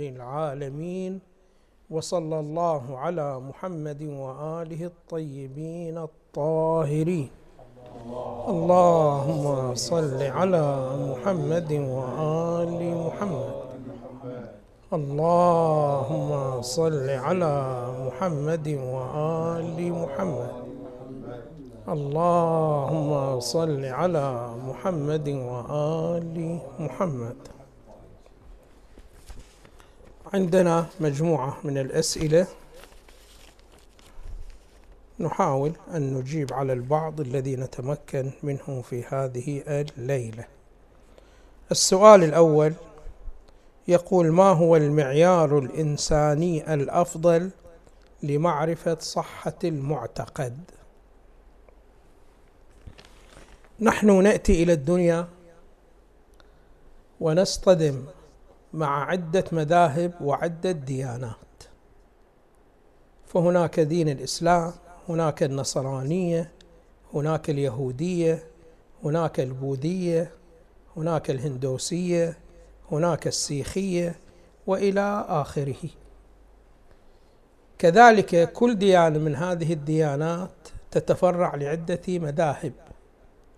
العالمين وصلى الله على محمد وآله الطيبين الطاهرين. اللهم صل على محمد وآل محمد. اللهم صل على محمد وآل محمد. اللهم صل على محمد وآل محمد. عندنا مجموعة من الأسئلة. نحاول أن نجيب على البعض الذي نتمكن منه في هذه الليلة. السؤال الأول يقول ما هو المعيار الإنساني الأفضل لمعرفة صحة المعتقد؟ نحن نأتي إلى الدنيا ونصطدم مع عدة مذاهب وعدة ديانات. فهناك دين الإسلام هناك النصرانية هناك اليهودية هناك البوذية هناك الهندوسية هناك السيخية وإلى آخره. كذلك كل ديانه من هذه الديانات تتفرع لعدة مذاهب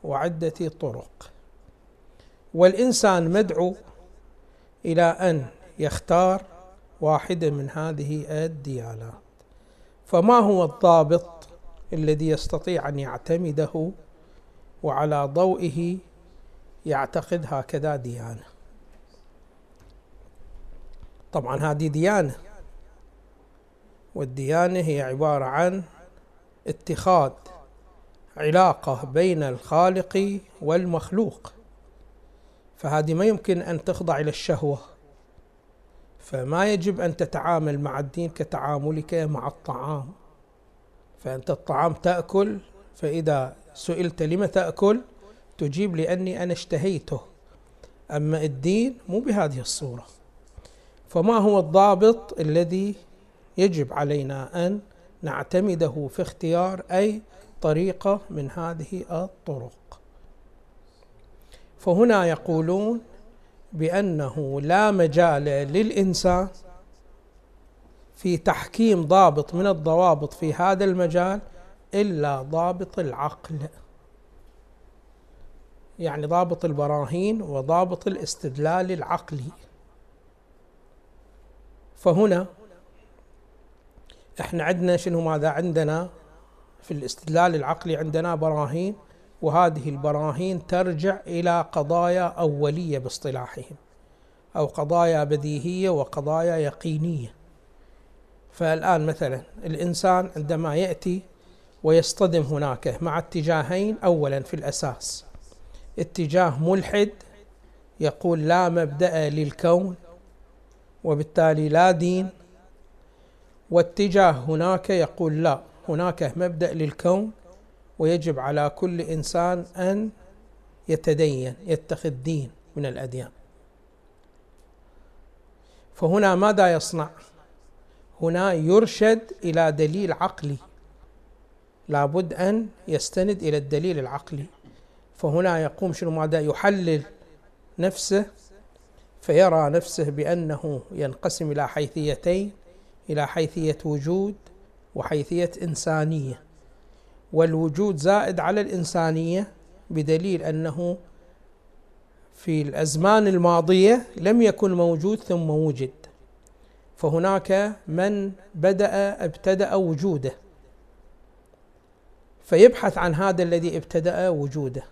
وعدة طرق. والإنسان مدعو إلى أن يختار واحدة من هذه الديانات. فما هو الضابط الذي يستطيع أن يعتمده وعلى ضوئه يعتقد هكذا ديانة؟ طبعا هذه ديانة والديانة هي عبارة عن اتخاذ علاقة بين الخالق والمخلوق. فهذه ما يمكن أن تخضع إلى الشهوة. فما يجب أن تتعامل مع الدين كتعاملك مع الطعام. فأنت الطعام تأكل فإذا سئلت لم تأكل تجيب لأني أنا اشتهيته. أما الدين مو بهذه الصورة. فما هو الضابط الذي يجب علينا أن نعتمده في اختيار أي طريقة من هذه الطرق؟ فهنا يقولون بأنه لا مجال للإنسان في تحكيم ضابط من الضوابط في هذا المجال إلا ضابط العقل. يعني ضابط البراهين وضابط الاستدلال العقلي. فهنا إحنا عندنا شنو ماذا؟ عندنا في الاستدلال العقلي عندنا براهين وهذه البراهين ترجع إلى قضايا أولية باصطلاحهم أو قضايا بديهية وقضايا يقينية. فالآن مثلا الإنسان عندما يأتي ويصطدم هناك مع اتجاهين اولا في الأساس اتجاه ملحد يقول لا مبدأ للكون وبالتالي لا دين واتجاه هناك يقول لا هناك مبدأ للكون ويجب على كل إنسان أن يتدين يتخذ دين من الأديان. فهنا ماذا يصنع؟ هنا يرشد إلى دليل عقلي. لابد أن يستند إلى الدليل العقلي. فهنا يقوم شنو ماذا؟ يحلل نفسه فيرى نفسه بأنه ينقسم إلى حيثيتين إلى حيثية وجود وحيثية إنسانية. والوجود زائد على الإنسانية بدليل أنه في الأزمان الماضية لم يكن موجود ثم وجد. فهناك من بدأ ابتدأ وجوده. فيبحث عن هذا الذي ابتدأ وجوده.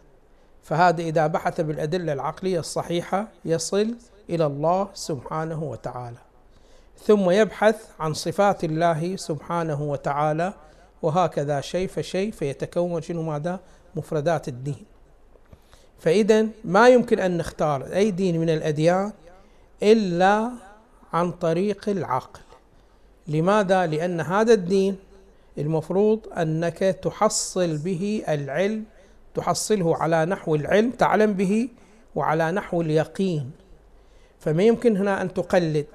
فهذا إذا بحث بالأدلة العقلية الصحيحة يصل إلى الله سبحانه وتعالى. ثم يبحث عن صفات الله سبحانه وتعالى وهكذا شيء فشيء فيتكون شنو ماذا؟ مفردات الدين. فإذا ما يمكن أن نختار أي دين من الأديان إلا عن طريق العقل. لماذا؟ لأن هذا الدين المفروض أنك تحصل به العلم تحصله على نحو العلم تعلم به وعلى نحو اليقين. فما يمكن هنا أن تقلد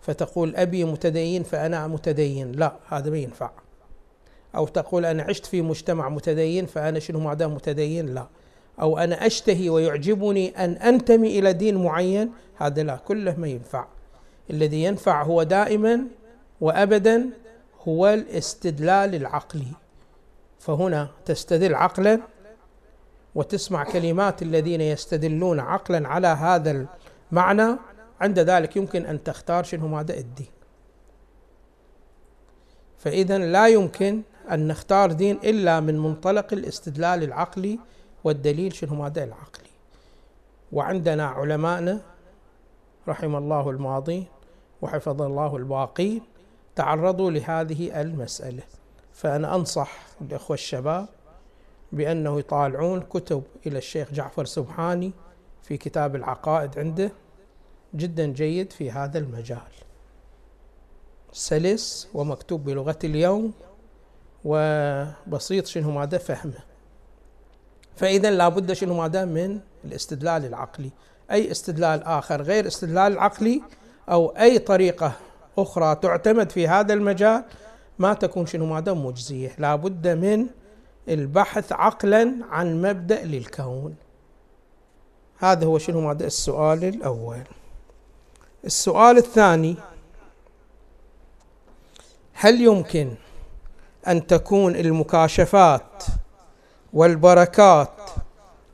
فتقول أبي متدين فأنا متدين. لا هذا ما ينفع. أو تقول أنا عشت في مجتمع متدين فأنا شنو دام متدين؟ لا. أو أنا أشتهي ويعجبني أن أنتمي إلى دين معين هذا لا كله ما ينفع. الذي ينفع هو دائما وابدا هو الاستدلال العقلي. فهنا تستدل عقلا وتسمع كلمات الذين يستدلون عقلا على هذا المعنى. عند ذلك يمكن أن تختار شنو ماذا الدين. فاذا لا يمكن أن نختار دين إلا من منطلق الاستدلال العقلي والدليل شنو ماذا العقلي. وعندنا علماءنا رحم الله الماضي وحفظ الله الباقين تعرضوا لهذه المسألة. فأنا أنصح الإخوة الشباب بأنه يطالعون كتب إلى الشيخ جعفر سبحاني في كتاب العقائد عنده جدا جيد في هذا المجال. سلس ومكتوب بلغة اليوم وبسيط شنو ماذا فهمه. فإذا لابد شنو ماذا من الاستدلال العقلي. أي استدلال آخر غير استدلال العقلي أو أي طريقة أخرى تعتمد في هذا المجال ما تكون شنو ماذا مجزية. لابد من البحث عقلا عن مبدأ للكون. هذا هو شنو ماذا السؤال الأول. السؤال الثاني. هل يمكن أن تكون المكاشفات والبركات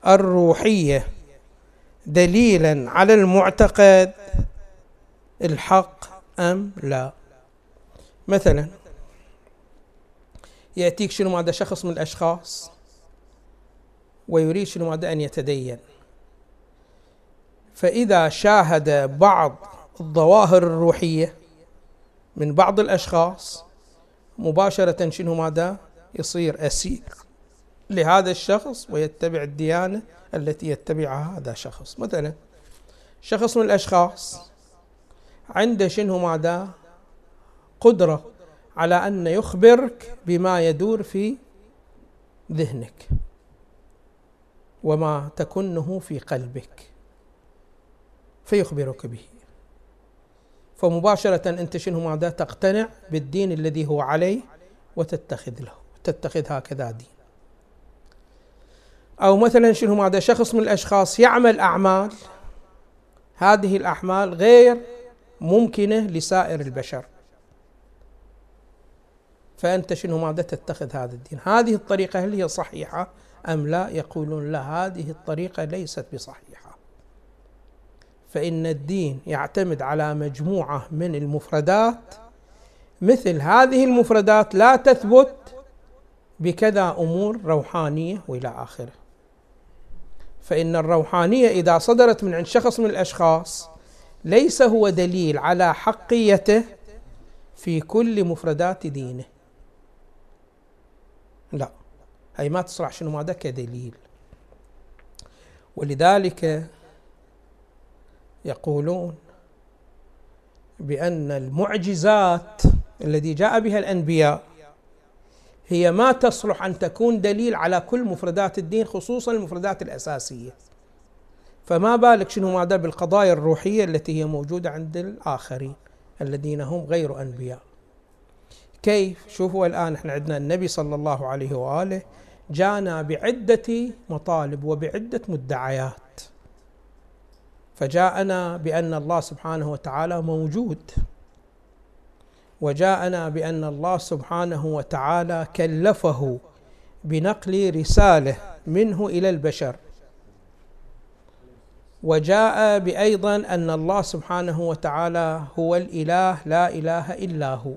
الروحية دليلا على المعتقد الحق أم لا. مثلا يأتيك شنو ماذا شخص من الأشخاص ويريد شنو ماذا أن يتدين. فإذا شاهد بعض الظواهر الروحية من بعض الأشخاص مباشرة شنو ماذا؟ يصير أسير لهذا الشخص ويتبع الديانة التي يتبعها هذا الشخص مثلا شخص من الأشخاص عنده شنو ماذا؟ قدرة على أن يخبرك بما يدور في ذهنك وما تكنه في قلبك فيخبرك به. فمباشرة أنت شنو ماذا تقتنع بالدين الذي هو عليه وتتخذ له تتخذ هكذا دين. أو مثلا شنو ماذا شخص من الأشخاص يعمل أعمال هذه الأعمال غير ممكنة لسائر البشر. فأنت شنو ماذا تتخذ هذا الدين؟ هذه الطريقة هل هي صحيحة أم لا؟ يقولون لا هذه الطريقة ليست بصحيحة. فإن الدين يعتمد على مجموعة من المفردات مثل هذه المفردات لا تثبت بكذا أمور روحانية وإلى آخره. فإن الروحانية إذا صدرت من عند شخص من الأشخاص ليس هو دليل على حقيته في كل مفردات دينه. لا هي ما تصلح شنو ماذا كدليل. ولذلك يقولون بأن المعجزات الذي جاء بها الأنبياء هي ما تصلح أن تكون دليل على كل مفردات الدين خصوصا المفردات الأساسية. فما بالك شنو ماذا بالقضايا الروحية التي هي موجودة عند الآخرين الذين هم غير أنبياء؟ كيف؟ شوفوا الآن إحنا عندنا النبي صلى الله عليه وآله جانا بعدة مطالب وبعدة مدعيات. فجاءنا بأن الله سبحانه وتعالى موجود. وجاءنا بأن الله سبحانه وتعالى كلفه بنقل رسالة منه إلى البشر. وجاء بأيضا أن الله سبحانه وتعالى هو الإله لا إله إلا هو.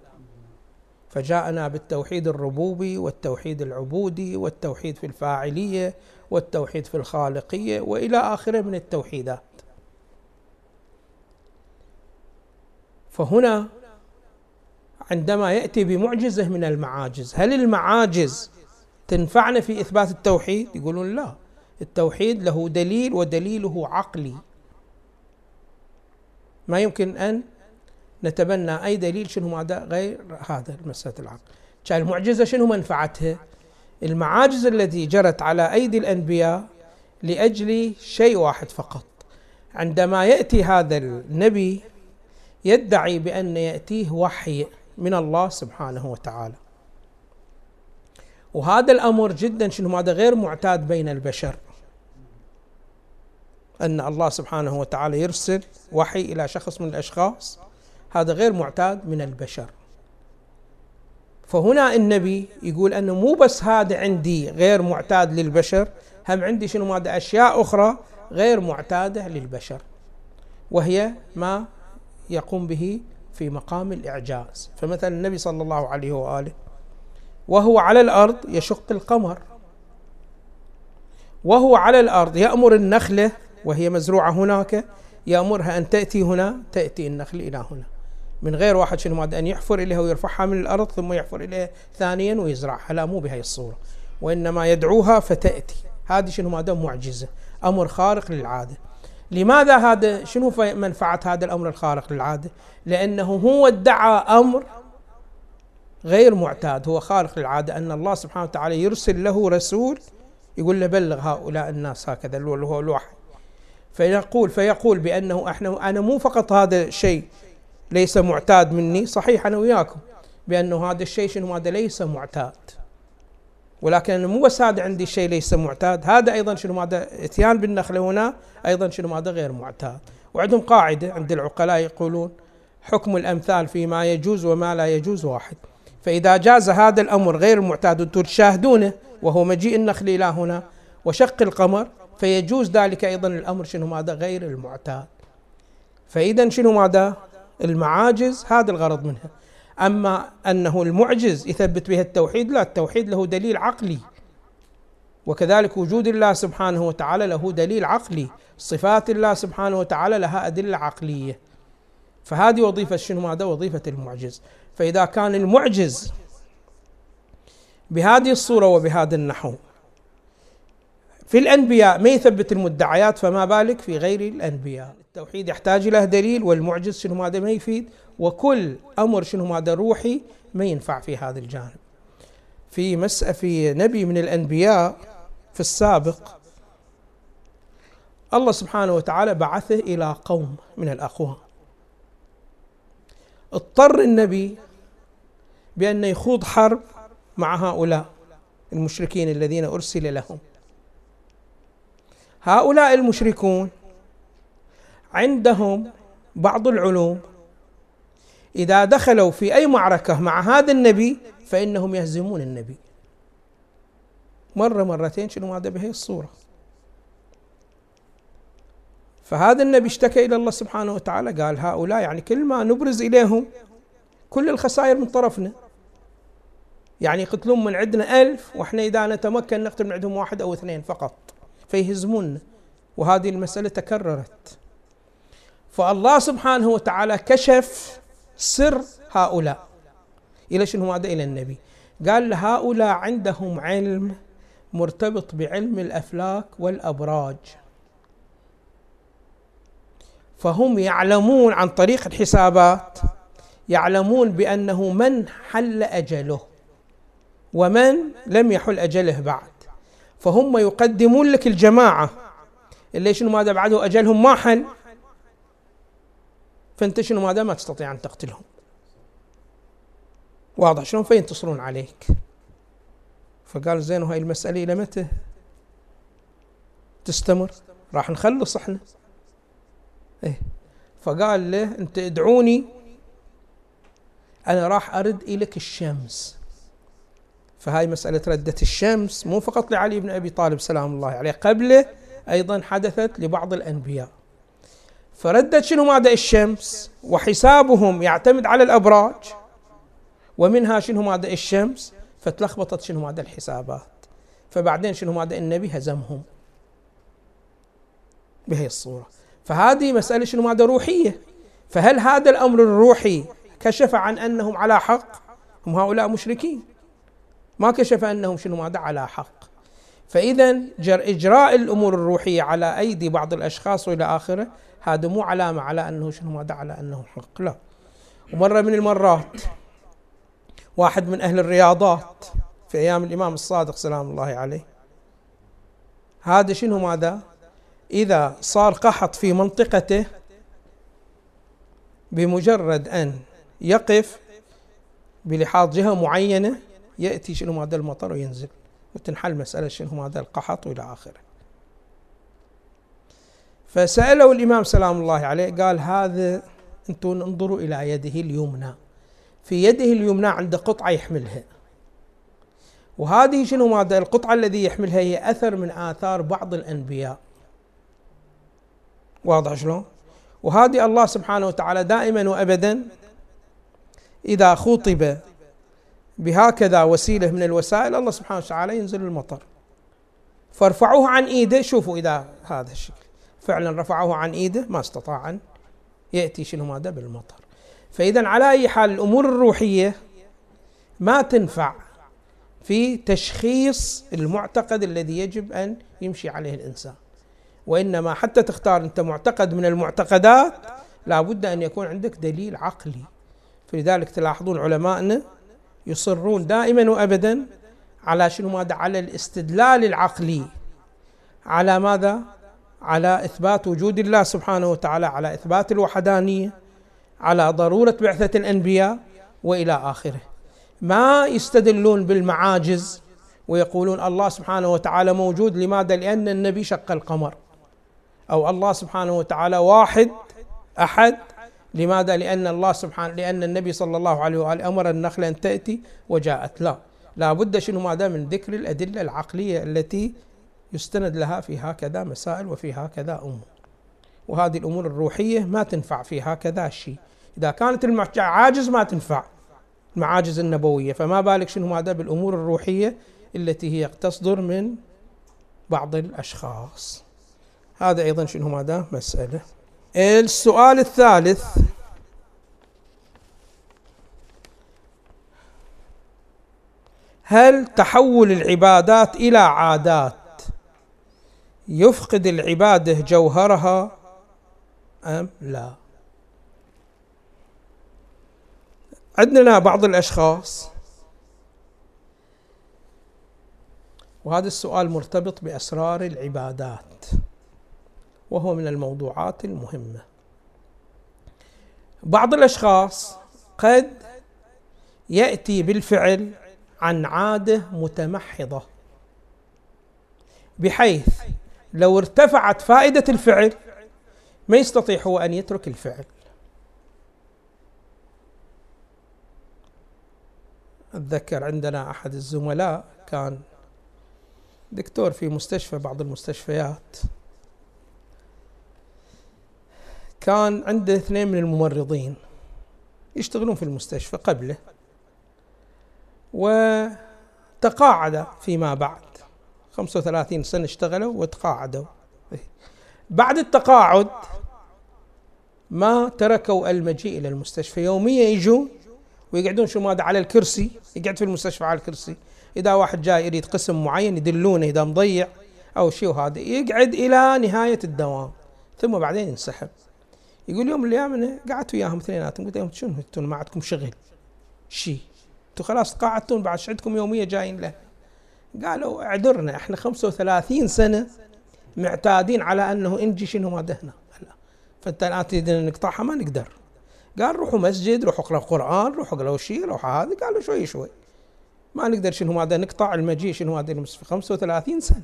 فجاءنا بالتوحيد الربوبي والتوحيد العبودي والتوحيد في الفاعلية والتوحيد في الخالقية وإلى آخره من التوحيدات. فهنا عندما يأتي بمعجزة من المعاجز هل المعاجز تنفعنا في إثبات التوحيد؟ يقولون لا التوحيد له دليل ودليله عقلي. ما يمكن أن نتبنى أي دليل شنو ماذا غير هذا مسألة العقل. كان المعجزة شنو منفعتها؟ المعاجز التي جرت على أيدي الأنبياء لأجل شيء واحد فقط. عندما يأتي هذا النبي يدعي بأن يأتيه وحي من الله سبحانه وتعالى. وهذا الأمر جدا شنو هذا غير معتاد بين البشر. أن الله سبحانه وتعالى يرسل وحي إلى شخص من الأشخاص هذا غير معتاد من البشر. فهنا النبي يقول أنه مو بس هذا عندي غير معتاد للبشر هم عندي شنو ماذا أشياء أخرى غير معتادة للبشر. وهي ما يقوم به في مقام الإعجاز. فمثلا النبي صلى الله عليه وآله وهو على الأرض يشق القمر وهو على الأرض يأمر النخلة وهي مزروعة هناك يأمرها أن تأتي هنا تأتي النخل إلى هنا. من غير واحد شنو أن يحفر إليها ويرفعها من الأرض ثم يحفر إليها ثانيا ويزرعها. لا مو بهي الصورة. وإنما يدعوها فتأتي. هذه شنو ماده معجزة أمر خارق للعادة. لماذا هذا؟ شنو منفعة هذا الأمر الخارق للعادة؟ لأنه هو ادعى أمر غير معتاد هو خارق للعادة أن الله سبحانه وتعالى يرسل له رسول يقول له بلغ هؤلاء الناس هكذا اللي هو الوحي. فيقول فيقول بأنه إحنا أنا مو فقط هذا الشيء ليس معتاد مني صحيح أنا وياكم بأنه هذا الشيء شنو؟ هذا ليس معتاد. ولكن مو بس هذا عندي شيء ليس معتاد هذا أيضا شنو هذا إتيان بالنخله هنا أيضا شنو هذا غير معتاد. وعندهم قاعدة عند العقلاء يقولون حكم الأمثال فيما يجوز وما لا يجوز واحد. فإذا جاز هذا الأمر غير المعتاد وأنتم تشاهدونه وهو مجيء النخل إلى هنا وشق القمر فيجوز ذلك أيضا الأمر شنو ماذا؟ غير المعتاد. فاذا شنو ماذا؟ المعاجز هذا الغرض منها. أما أنه المعجز يثبت بها التوحيد لا التوحيد له دليل عقلي. وكذلك وجود الله سبحانه وتعالى له دليل عقلي. صفات الله سبحانه وتعالى لها أدلة عقلية. فهذه وظيفة شنو ماذا وظيفة المعجز. فإذا كان المعجز بهذه الصورة وبهذا النحو في الأنبياء ما يثبت المدعيات؟ فما بالك في غير الأنبياء. التوحيد يحتاج له دليل والمعجز شنو هذا؟ ما يفيد. وكل أمر شنو هذا روحي ما ينفع في هذا الجانب. في مس في نبي من الأنبياء في السابق الله سبحانه وتعالى بعثه إلى قوم من الأقوام اضطر النبي بأن يخوض حرب مع هؤلاء المشركين الذين أرسل لهم. هؤلاء المشركون عندهم بعض العلوم إذا دخلوا في أي معركة مع هذا النبي فإنهم يهزمون النبي. مرة مرتين شنو هذا بهي الصورة. فهذا النبي اشتكى إلى الله سبحانه وتعالى قال هؤلاء يعني كل ما نبرز إليهم كل الخسائر من طرفنا. يعني يقتلون من عندنا ألف وإحنا إذا نتمكن نقتل من عندهم واحد أو اثنين فقط. فيهزمون وهذه المسألة تكررت. فالله سبحانه وتعالى كشف سر هؤلاء. إلى شنو هذا؟ إلى النبي. قال هؤلاء عندهم علم مرتبط بعلم الأفلاك والأبراج. فهم يعلمون عن طريق الحسابات يعلمون بأنه من حل أجله ومن لم يحل أجله بعد. فهم يقدمون لك الجماعة. اللي شنو ماذا بعده؟ أجلهم ما حل. فأنت شنو ماذا؟ ما تستطيع أن تقتلهم. واضح. شلون فينتصرون عليك؟ فقال زين وهاي المسألة إلى متى؟ تستمر. راح نخلص إحنا. إيه. فقال له أنت ادعوني. أنا راح أرد إليك الشمس. فهاي مسألة ردة الشمس مو فقط لعلي بن أبي طالب سلام الله عليه. قبله أيضا حدثت لبعض الأنبياء. فردت شنو مادة الشمس؟ وحسابهم يعتمد على الأبراج. ومنها شنو مادة الشمس؟ فتلخبطت شنو مادة الحسابات. فبعدين شنو مادة النبي؟ هزمهم بهي الصورة. فهذه مسألة شنو مادة روحية؟ فهل هذا الأمر الروحي كشف عن أنهم على حق؟ هم هؤلاء مشركين. ما كشف أنهم شنو ماذا على حق. فاذا إجراء الأمور الروحية على أيدي بعض الأشخاص وإلى آخره هذا مو علامة على أنه شنو ماذا على أنه حق لا. ومرة من المرات واحد من أهل الرياضات في أيام الإمام الصادق سلام الله عليه هذا شنو ماذا؟ إذا صار قحط في منطقته بمجرد أن يقف بلحاظ جهة معينة يأتي شنو هذا المطر وينزل وتنحل مسألة شنو هذا القحط وإلى آخره. فسأله الإمام سلام الله عليه قال هذا أنتم انظروا إلى يده اليمنى في يده اليمنى عنده قطعة يحملها. وهذه شنو ماذا؟ القطعة الذي يحملها هي أثر من آثار بعض الأنبياء. واضح شلون؟ وهذه الله سبحانه وتعالى دائما وابدا إذا خطب بهكذا وسيلة من الوسائل الله سبحانه وتعالى ينزل المطر. فارفعوه عن إيده شوفوا إذا هذا الشكل. فعلا رفعوه عن إيده ما استطاع أن يأتي شنو ماذا بالمطر. فاذا على أي حال الأمور الروحية ما تنفع في تشخيص المعتقد الذي يجب أن يمشي عليه الإنسان. وإنما حتى تختار أنت معتقد من المعتقدات لابد أن يكون عندك دليل عقلي. فلذلك تلاحظون علمائنا يصرون دائما وابدا على شنو ماذا؟ على الاستدلال العقلي. على ماذا؟ على إثبات وجود الله سبحانه وتعالى على إثبات الوحدانية على ضرورة بعثة الأنبياء وإلى آخره. ما يستدلون بالمعاجز ويقولون الله سبحانه وتعالى موجود لماذا؟ لأن النبي شق القمر. أو الله سبحانه وتعالى واحد أحد. لماذا؟ لأن الله سبحانه لأن النبي صلى الله عليه وآله أمر النخله أن تأتي وجاءت. لا. لا بد شنو؟ ماذا من ذكر الأدلة العقلية التي يستند لها في هكذا مسائل وفي هكذا أمور. وهذه الأمور الروحية ما تنفع في هكذا شيء. إذا كانت المعاجز ما تنفع. المعاجز النبوية. فما بالك شنو ماذا بالأمور الروحية التي هي تصدر من بعض الأشخاص. هذا أيضا شنو ماذا مسألة. السؤال الثالث. هل تحول العبادات إلى عادات؟ يفقد العبادة جوهرها أم لا؟ عندنا بعض الأشخاص وهذا السؤال مرتبط بأسرار العبادات وهو من الموضوعات المهمة. بعض الأشخاص قد يأتي بالفعل عن عادة متمحضة بحيث لو ارتفعت فائدة الفعل ما يستطيع هو أن يترك الفعل. أتذكر عندنا أحد الزملاء كان دكتور في مستشفى بعض المستشفيات. كان عنده اثنين من الممرضين يشتغلون في المستشفى قبله وتقاعد فيما بعد. 35 سنة اشتغلوا وتقاعدوا. بعد التقاعد ما تركوا المجيء إلى المستشفى. يوميا يجون ويقعدون شو ماذا على الكرسي يقعد في المستشفى على الكرسي. إذا واحد جاي يريد قسم معين يدلونه إذا مضيع أو شيء وهذا يقعد إلى نهاية الدوام ثم بعدين ينسحب. يقول يوم الأيام أنا قعدت وياهم اثنيناتهم قلت لهم شنو ما عندكم شغل. شيء أنتم خلاص تقاعدتون بعد عندكم يوميه جايين له؟ قالوا اعذرنا إحنا 35 سنة معتادين على أنه انجي شنو ما دهنا. فأنت الآن تريد نقطعها ما نقدر. قال روحوا مسجد روحوا اقرأوا قرآن روحوا اقرأوا شيء روحوا هذا قالوا شوي شوي. ما نقدر شنو ماذا نقطع المجيء شنو ماذا المستشفى 35 سنة.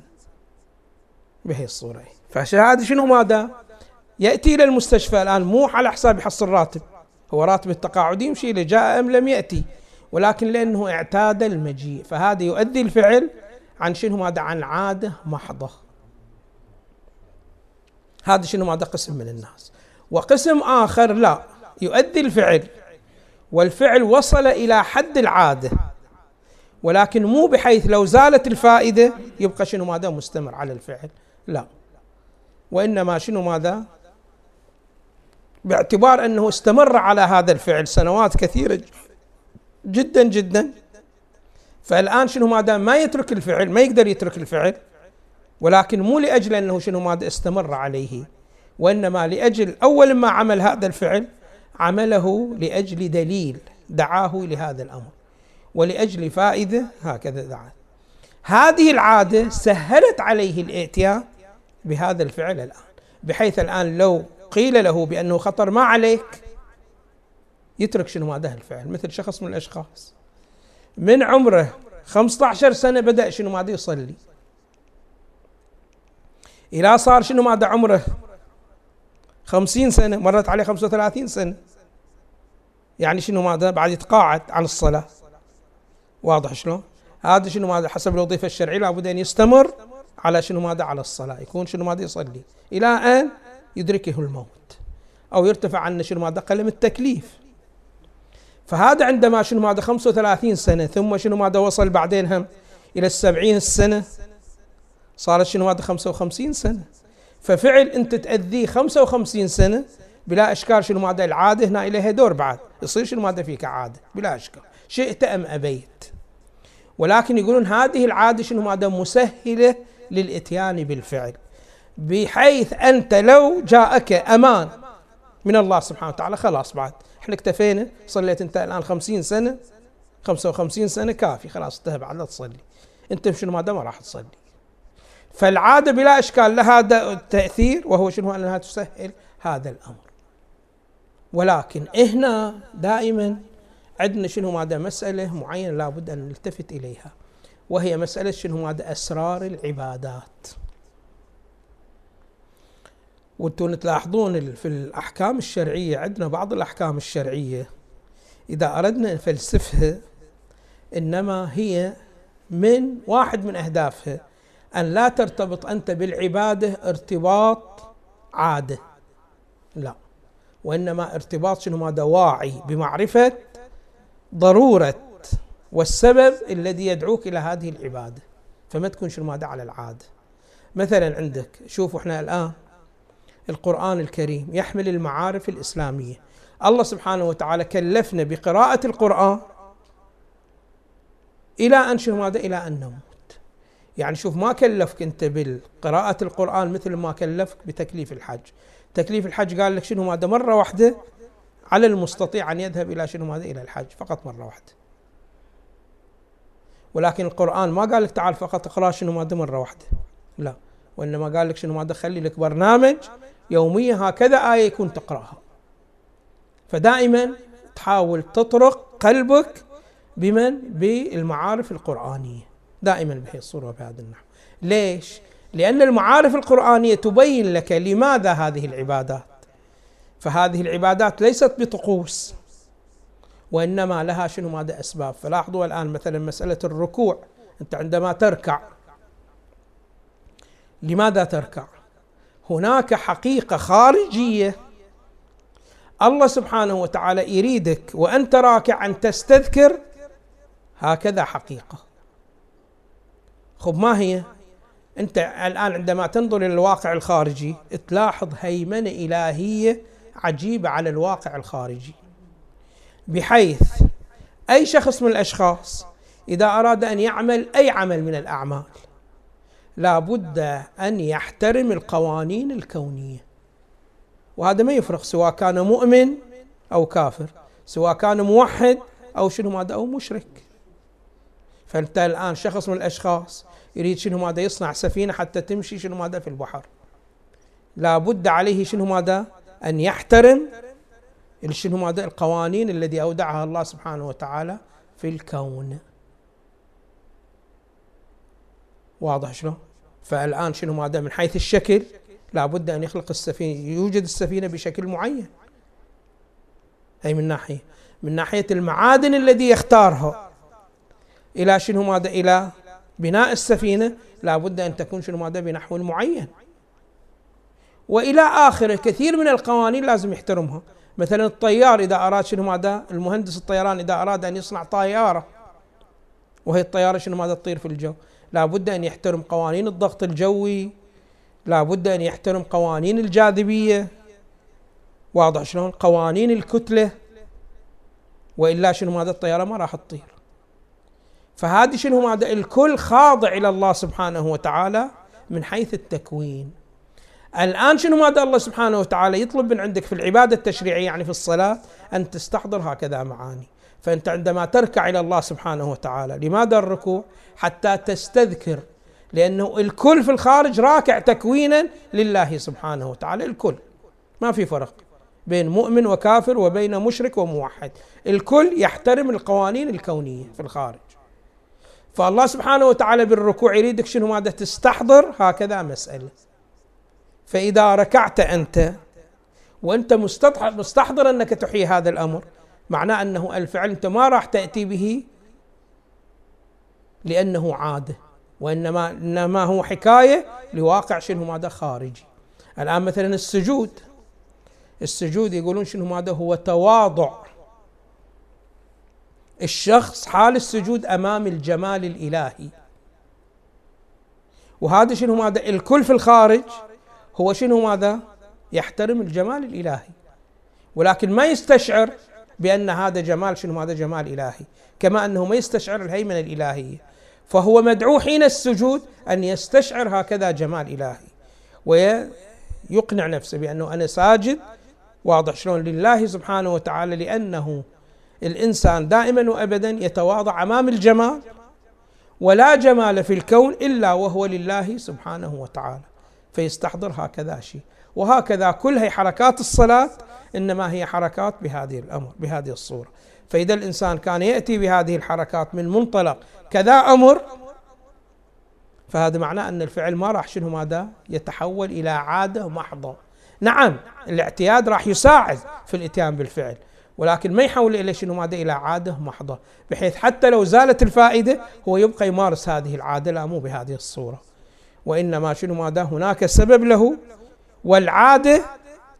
بهي الصورة. فهذا شنو ماذا يأتي إلى المستشفى الآن مو على حساب يحصل راتب. هو راتب التقاعدي يمشي له جاء أم لم يأتي. ولكن لأنه اعتاد المجيء فهذا يؤدي الفعل عن شنو ماذا؟ عن عادة محضة. هذا شنو ماذا؟ قسم من الناس. وقسم آخر لا يؤدي الفعل. والفعل وصل إلى حد العادة. ولكن مو بحيث لو زالت الفائدة يبقى شنو ماذا؟ مستمر على الفعل. لا. وإنما شنو ماذا؟ باعتبار أنه استمر على هذا الفعل سنوات كثيرة. جدا جدا. فالآن شنو ماذا؟ ما يترك الفعل ما يقدر يترك الفعل ولكن مو لأجل أنه شنو ماذا؟ استمر عليه وإنما لأجل أول ما عمل هذا الفعل عمله لأجل دليل دعاه لهذا الأمر ولأجل فائدة هكذا دعاه. هذه العادة سهلت عليه الائتيان بهذا الفعل الآن بحيث الآن لو قيل له بأنه خطر ما عليك يترك شنو هذا الفعل؟ مثل شخص من الأشخاص. من عمره 15 سنة بدأ شنو ماذا يصلي. إلى صار شنو ماذا عمره 50 سنة مرت عليه 35 سنة. يعني شنو ماذا بعد يتقاعد عن الصلاة. واضح شلون؟ هذا شنو ماذا حسب الوظيفة الشرعية لابد أن يستمر على شنو ماذا على الصلاة. يكون شنو ماذا يصلي. إلى أن يدركه الموت. أو يرتفع عنه شنو ماذا قلم التكليف. فهذا عندما شنو ماذا 35 سنة ثم شنو ماذا وصل بعدين هم؟ إلى السبعين السنة صارت شنو هذا 55 سنة. ففعل أنت تأذيه 55 سنة بلا إشكال شنو ماذا؟ العادة هنا إليها دور بعد. يصير شنو ماذا فيك؟ عادة بلا إشكال. شئت أم أبيت. ولكن يقولون هذه العادة شنو ماذا؟ مسهلة للإتيان بالفعل. بحيث أنت لو جاءك أمان من الله سبحانه وتعالى خلاص بعد. إحنا اكتفينا صليت انت الآن خمسين سنة خمسة وخمسين سنة كافي خلاص انتهى بعد لا تصلي. انت شنو ما ما راح تصلي. فالعادة بلا إشكال لها تأثير وهو شنو؟ أنها تسهل هذا الأمر. ولكن هنا دائما عندنا شنو ماذا مسألة معينة لابد أن نلتفت إليها وهي مسألة شنو ماذا أسرار العبادات. وأنتم تلاحظون في الأحكام الشرعية عندنا بعض الأحكام الشرعية إذا أردنا نفلسفها إنما هي من واحد من أهدافها أن لا ترتبط أنت بالعبادة ارتباط عادة. لا وإنما ارتباط شنو؟ ماذا؟ واعي بمعرفة ضرورة والسبب الذي يدعوك إلى هذه العبادة. فما تكون شنو؟ ماذا؟ على العادة. مثلا عندك شوفوا إحنا الآن القرآن الكريم يحمل المعارف الإسلامية. الله سبحانه وتعالى كلفنا بقراءة القرآن إلى أن شو ماذا؟ إلى أن نموت. يعني شوف ما كلفك أنت بالقراءة القرآن مثل ما كلفك بتكليف الحج. تكليف الحج قال لك شنو ماذا؟ مرة واحدة على المستطيع أن يذهب إلى شنو ماذا؟ إلى الحج فقط مرة واحدة. ولكن القرآن ما قال لك تعال فقط اقرأ شنو ماذا؟ مرة واحدة. لا. وإنما قال لك شنو ماذا؟ خلي لك برنامج يوميا هكذا آية يكون تقرأها. فدائما تحاول تطرق قلبك بمن؟ بالمعارف القرآنية. دائما بهي الصورة وبهذا النحو. ليش؟ لأن المعارف القرآنية تبين لك لماذا هذه العبادات. فهذه العبادات ليست بطقوس وإنما لها شنو؟ ماذا أسباب؟ فلاحظوا الآن مثلا مسألة الركوع. أنت عندما تركع لماذا تركع؟ هناك حقيقة خارجية. الله سبحانه وتعالى يريدك وانت راكع أن تستذكر هكذا حقيقة. خب ما هي؟ أنت الآن عندما تنظر إلى الواقع الخارجي تلاحظ هيمنة إلهية عجيبة على الواقع الخارجي. بحيث أي شخص من الأشخاص إذا أراد أن يعمل أي عمل من الأعمال لا بد أن يحترم القوانين الكونية. وهذا ما يفرق سواء كان مؤمن أو كافر سواء كان موحد أو شنو ماذا أو مشرك. فأنت الآن شخص من الأشخاص يريد شنو ماذا يصنع سفينة حتى تمشي شنو ماذا في البحر. لا بد عليه شنو ماذا أن يحترم شنو ماذا القوانين الذي أودعها الله سبحانه وتعالى في الكون. واضح شلون؟ فالآن شنو ماذا من حيث الشكل لابد أن يخلق السفينة يوجد السفينة بشكل معين. أي من ناحية؟ من ناحية المعادن الذي يختارها. إلى شنو ماذا إلى بناء السفينة لابد أن تكون شنو ماذا بنحو معين. وإلى اخره كثير من القوانين لازم يحترمها. مثلا الطيار إذا أراد شنو ماذا المهندس الطيران إذا أراد أن يصنع طيارة وهي الطيارة شنو ماذا تطير في الجو. لا بد أن يحترم قوانين الضغط الجوي لا بد أن يحترم قوانين الجاذبية. واضح شلون؟ قوانين الكتلة وإلا شنو ماذا؟ الطيارة ما راح تطير. فهذه شنو ماذا؟ الكل خاضع إلى الله سبحانه وتعالى من حيث التكوين. الآن شنو ماذا الله سبحانه وتعالى يطلب من عندك في العبادة التشريعية؟ يعني في الصلاة أن تستحضر هكذا معاني. فأنت عندما تركع إلى الله سبحانه وتعالى لماذا الركوع؟ حتى تستذكر لأنه الكل في الخارج راكع تكوينا لله سبحانه وتعالى الكل. ما في فرق بين مؤمن وكافر وبين مشرك وموحد. الكل يحترم القوانين الكونية في الخارج. فالله سبحانه وتعالى بالركوع يريدك شنو؟ ماذا؟ تستحضر هكذا مسألة. فإذا ركعت أنت وأنت مستحضر أنك تحيي هذا الأمر معناه أنه الفعل أنت ما راح تأتي به لأنه عادة وإنما إنما هو حكاية لواقع شنو ماذا خارجي. الآن مثلا السجود السجود يقولون شنو ماذا هو تواضع. الشخص حال السجود أمام الجمال الإلهي. وهذا شنو ماذا؟ الكل في الخارج هو شنو ماذا؟ يحترم الجمال الإلهي. ولكن ما يستشعر بأن هذا جمال شنو هذا؟ جمال إلهي. كما أنه ما يستشعر الهيمنة الإلهية. فهو مدعو حين السجود أن يستشعر هكذا جمال إلهي. ويقنع نفسه بأنه أنا ساجد واضح شلون؟ لله سبحانه وتعالى لأنه الإنسان دائما وابدا يتواضع أمام الجمال ولا جمال في الكون إلا وهو لله سبحانه وتعالى. فيستحضر هكذا شيء. وهكذا كل هي حركات الصلاة إنما هي حركات بهذه الأمر بهذه الصورة. فإذا الإنسان كان يأتي بهذه الحركات من منطلق كذا أمر فهذا معناه أن الفعل ما راح شنو ماذا؟ يتحول إلى عادة محضة. نعم الاعتياد راح يساعد في الإتيان بالفعل ولكن ما يحول إلى شنو ماذا؟ إلى عادة محضة بحيث حتى لو زالت الفائدة هو يبقى يمارس هذه العادة لا مو بهذه الصورة. وإنما شنو ماذا؟ هناك سبب له والعادة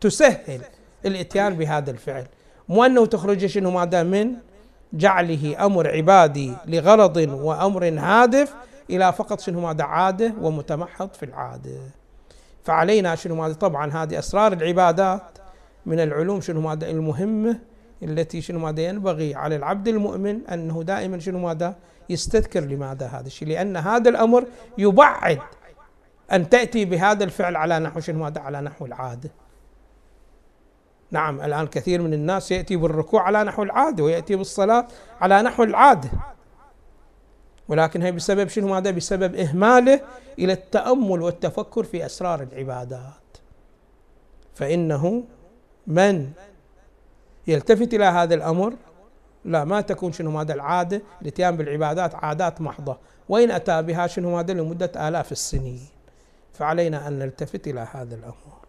تسهل الاتيان بهذا الفعل. مو أنه تخرج شنو ماذا من؟ جعله أمر عبادي لغرض وأمر هادف إلى فقط شنو ماذا؟ عادة ومتمحض في العادة. فعلينا شنو ماذا؟ طبعا هذه أسرار العبادات من العلوم شنو ماذا؟ المهمة التي شنو ماذا ينبغي على العبد المؤمن أنه دائما شنو ماذا؟ يستذكر لماذا هذا الشيء. لأن هذا الأمر يبعد أن تأتي بهذا الفعل على نحو شنو ماذا؟ على نحو العادة. نعم الآن كثير من الناس يأتي بالركوع على نحو العادة ويأتي بالصلاة على نحو العادة. ولكن هي بسبب شنو؟ ماذا بسبب إهماله إلى التأمل والتفكر في أسرار العبادات. فإنه من يلتفت إلى هذا الأمر لا ما تكون شنو؟ هذا العادة الاتيان بالعبادات عادات محضة. وإن أتى بها شنو؟ هذا لمدة آلاف السنين. فعلينا أن نلتفت إلى هذا الأمر.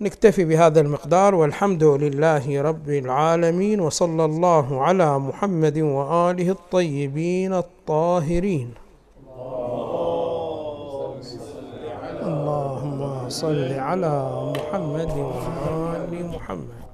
نكتفي بهذا المقدار والحمد لله رب العالمين وصلى الله على محمد وآله الطيبين الطاهرين. اللهم صل على محمد وآل محمد.